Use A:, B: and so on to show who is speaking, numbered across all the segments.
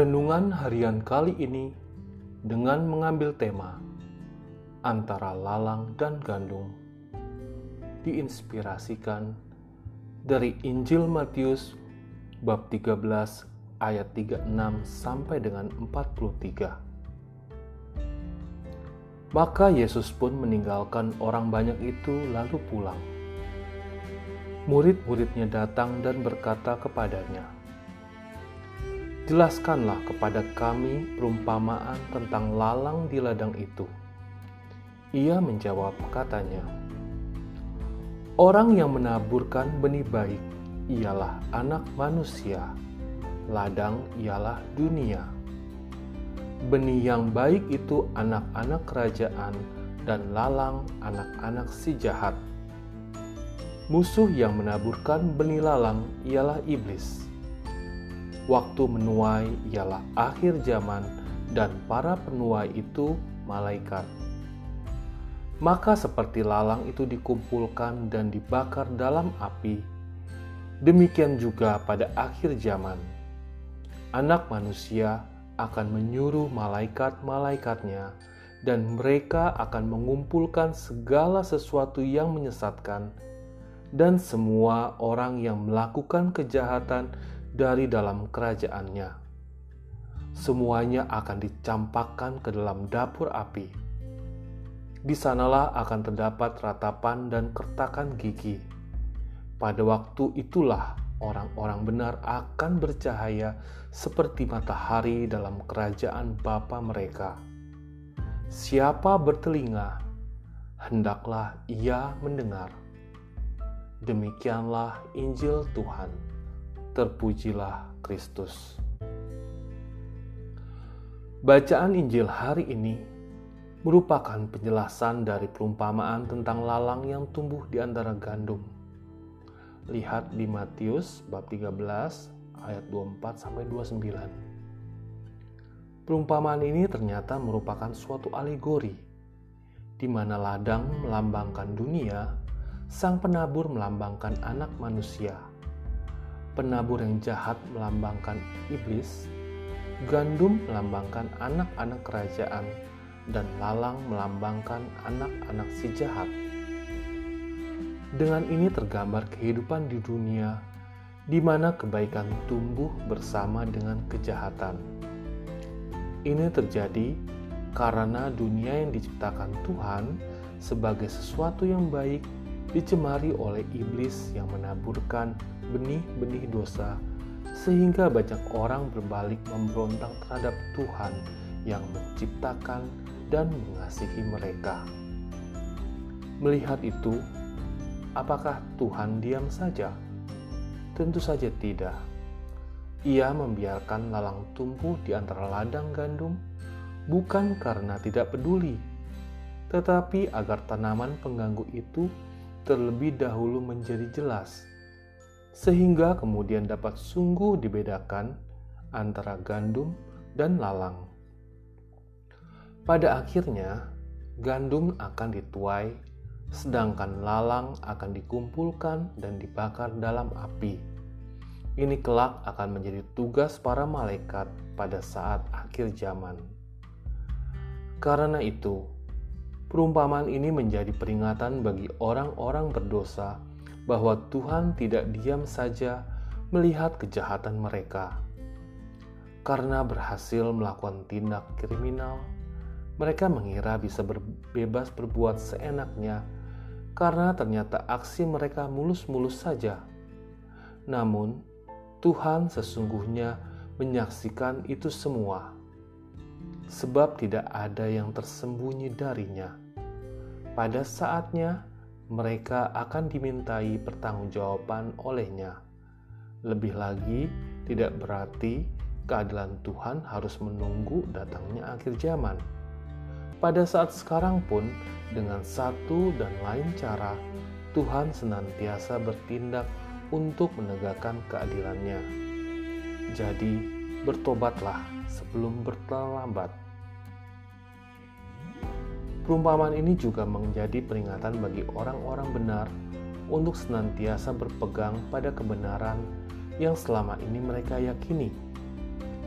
A: Renungan harian kali ini dengan mengambil tema antara lalang dan gandum diinspirasikan dari Injil Matius bab 13 ayat 36 sampai dengan 43. Maka Yesus pun meninggalkan orang banyak itu lalu pulang. Murid-muridnya datang dan berkata kepadanya, Jelaskanlah kepada kami perumpamaan tentang lalang di ladang itu. Ia menjawab katanya, Orang yang menaburkan benih baik ialah anak manusia, ladang ialah dunia. Benih yang baik itu anak-anak kerajaan dan lalang anak-anak si jahat. Musuh yang menaburkan benih lalang ialah iblis waktu menuai ialah akhir zaman dan para penuai itu malaikat. Maka seperti lalang itu dikumpulkan dan dibakar dalam api, demikian juga pada akhir zaman. Anak manusia akan menyuruh malaikat-malaikatnya dan mereka akan mengumpulkan segala sesuatu yang menyesatkan dan semua orang yang melakukan kejahatan dari dalam kerajaannya. Semuanya akan dicampakkan ke dalam dapur api. Di sanalah akan terdapat ratapan dan kertakan gigi. Pada waktu itulah orang-orang benar akan bercahaya seperti matahari dalam kerajaan Bapa mereka. Siapa bertelinga, hendaklah ia mendengar. Demikianlah Injil Tuhan. Terpujilah Kristus. Bacaan Injil hari ini merupakan penjelasan dari perumpamaan tentang lalang yang tumbuh di antara gandum. Lihat di Matius bab 13 ayat 24 sampai 29. Perumpamaan ini ternyata merupakan suatu alegori di mana ladang melambangkan dunia, sang penabur melambangkan anak manusia penabur yang jahat melambangkan iblis, gandum melambangkan anak-anak kerajaan, dan lalang melambangkan anak-anak si jahat. Dengan ini tergambar kehidupan di dunia di mana kebaikan tumbuh bersama dengan kejahatan. Ini terjadi karena dunia yang diciptakan Tuhan sebagai sesuatu yang baik dicemari oleh iblis yang menaburkan benih-benih dosa sehingga banyak orang berbalik memberontak terhadap Tuhan yang menciptakan dan mengasihi mereka. Melihat itu, apakah Tuhan diam saja? Tentu saja tidak. Ia membiarkan lalang tumbuh di antara ladang gandum bukan karena tidak peduli, tetapi agar tanaman pengganggu itu terlebih dahulu menjadi jelas, sehingga kemudian dapat sungguh dibedakan antara gandum dan lalang. Pada akhirnya, gandum akan dituai, sedangkan lalang akan dikumpulkan dan dibakar dalam api. Ini kelak akan menjadi tugas para malaikat pada saat akhir zaman. Karena itu, Perumpamaan ini menjadi peringatan bagi orang-orang berdosa bahwa Tuhan tidak diam saja melihat kejahatan mereka. Karena berhasil melakukan tindak kriminal, mereka mengira bisa bebas berbuat seenaknya karena ternyata aksi mereka mulus-mulus saja. Namun, Tuhan sesungguhnya menyaksikan itu semua sebab tidak ada yang tersembunyi darinya. Pada saatnya, mereka akan dimintai pertanggungjawaban olehnya. Lebih lagi, tidak berarti keadilan Tuhan harus menunggu datangnya akhir zaman. Pada saat sekarang pun, dengan satu dan lain cara, Tuhan senantiasa bertindak untuk menegakkan keadilannya. Jadi, bertobatlah sebelum berterlambat. Perumpamaan ini juga menjadi peringatan bagi orang-orang benar untuk senantiasa berpegang pada kebenaran yang selama ini mereka yakini.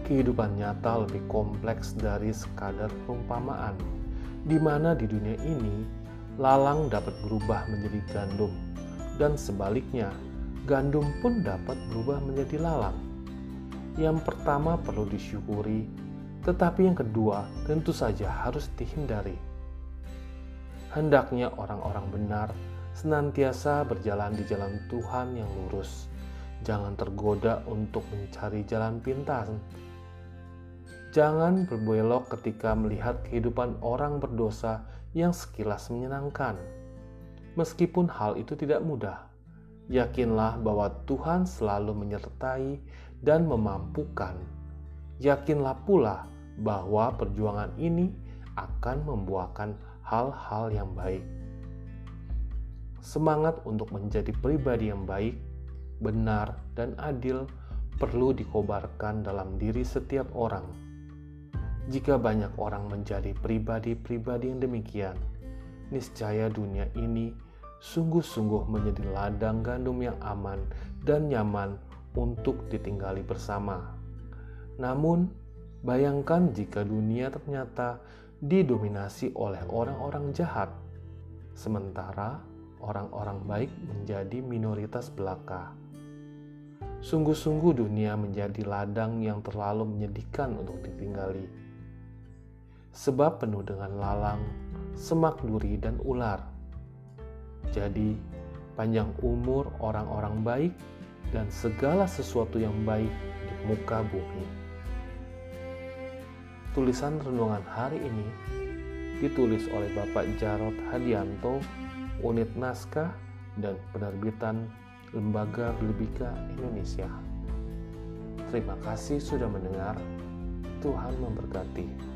A: kehidupan nyata lebih kompleks dari sekadar perumpamaan, di mana di dunia ini lalang dapat berubah menjadi gandum, dan sebaliknya, gandum pun dapat berubah menjadi lalang. Yang pertama perlu disyukuri, tetapi yang kedua tentu saja harus dihindari. Hendaknya orang-orang benar senantiasa berjalan di jalan Tuhan yang lurus. Jangan tergoda untuk mencari jalan pintas. Jangan berbelok ketika melihat kehidupan orang berdosa yang sekilas menyenangkan. Meskipun hal itu tidak mudah, yakinlah bahwa Tuhan selalu menyertai dan memampukan. Yakinlah pula bahwa perjuangan ini akan membuahkan hal-hal yang baik. Semangat untuk menjadi pribadi yang baik, benar, dan adil perlu dikobarkan dalam diri setiap orang jika banyak orang menjadi pribadi-pribadi yang demikian, niscaya dunia ini sungguh-sungguh menjadi ladang gandum yang aman dan nyaman untuk ditinggali bersama. Namun, bayangkan jika dunia ternyata didominasi oleh orang-orang jahat, sementara orang-orang baik menjadi minoritas belaka. Sungguh-sungguh dunia menjadi ladang yang terlalu menyedihkan untuk ditinggali sebab penuh dengan lalang, semak duri, dan ular. Jadi, panjang umur orang-orang baik dan segala sesuatu yang baik di muka bumi. Tulisan renungan hari ini ditulis oleh Bapak Jarod Hadianto, Unit Naskah dan Penerbitan Lembaga Belibika Indonesia. Terima kasih sudah mendengar. Tuhan memberkati.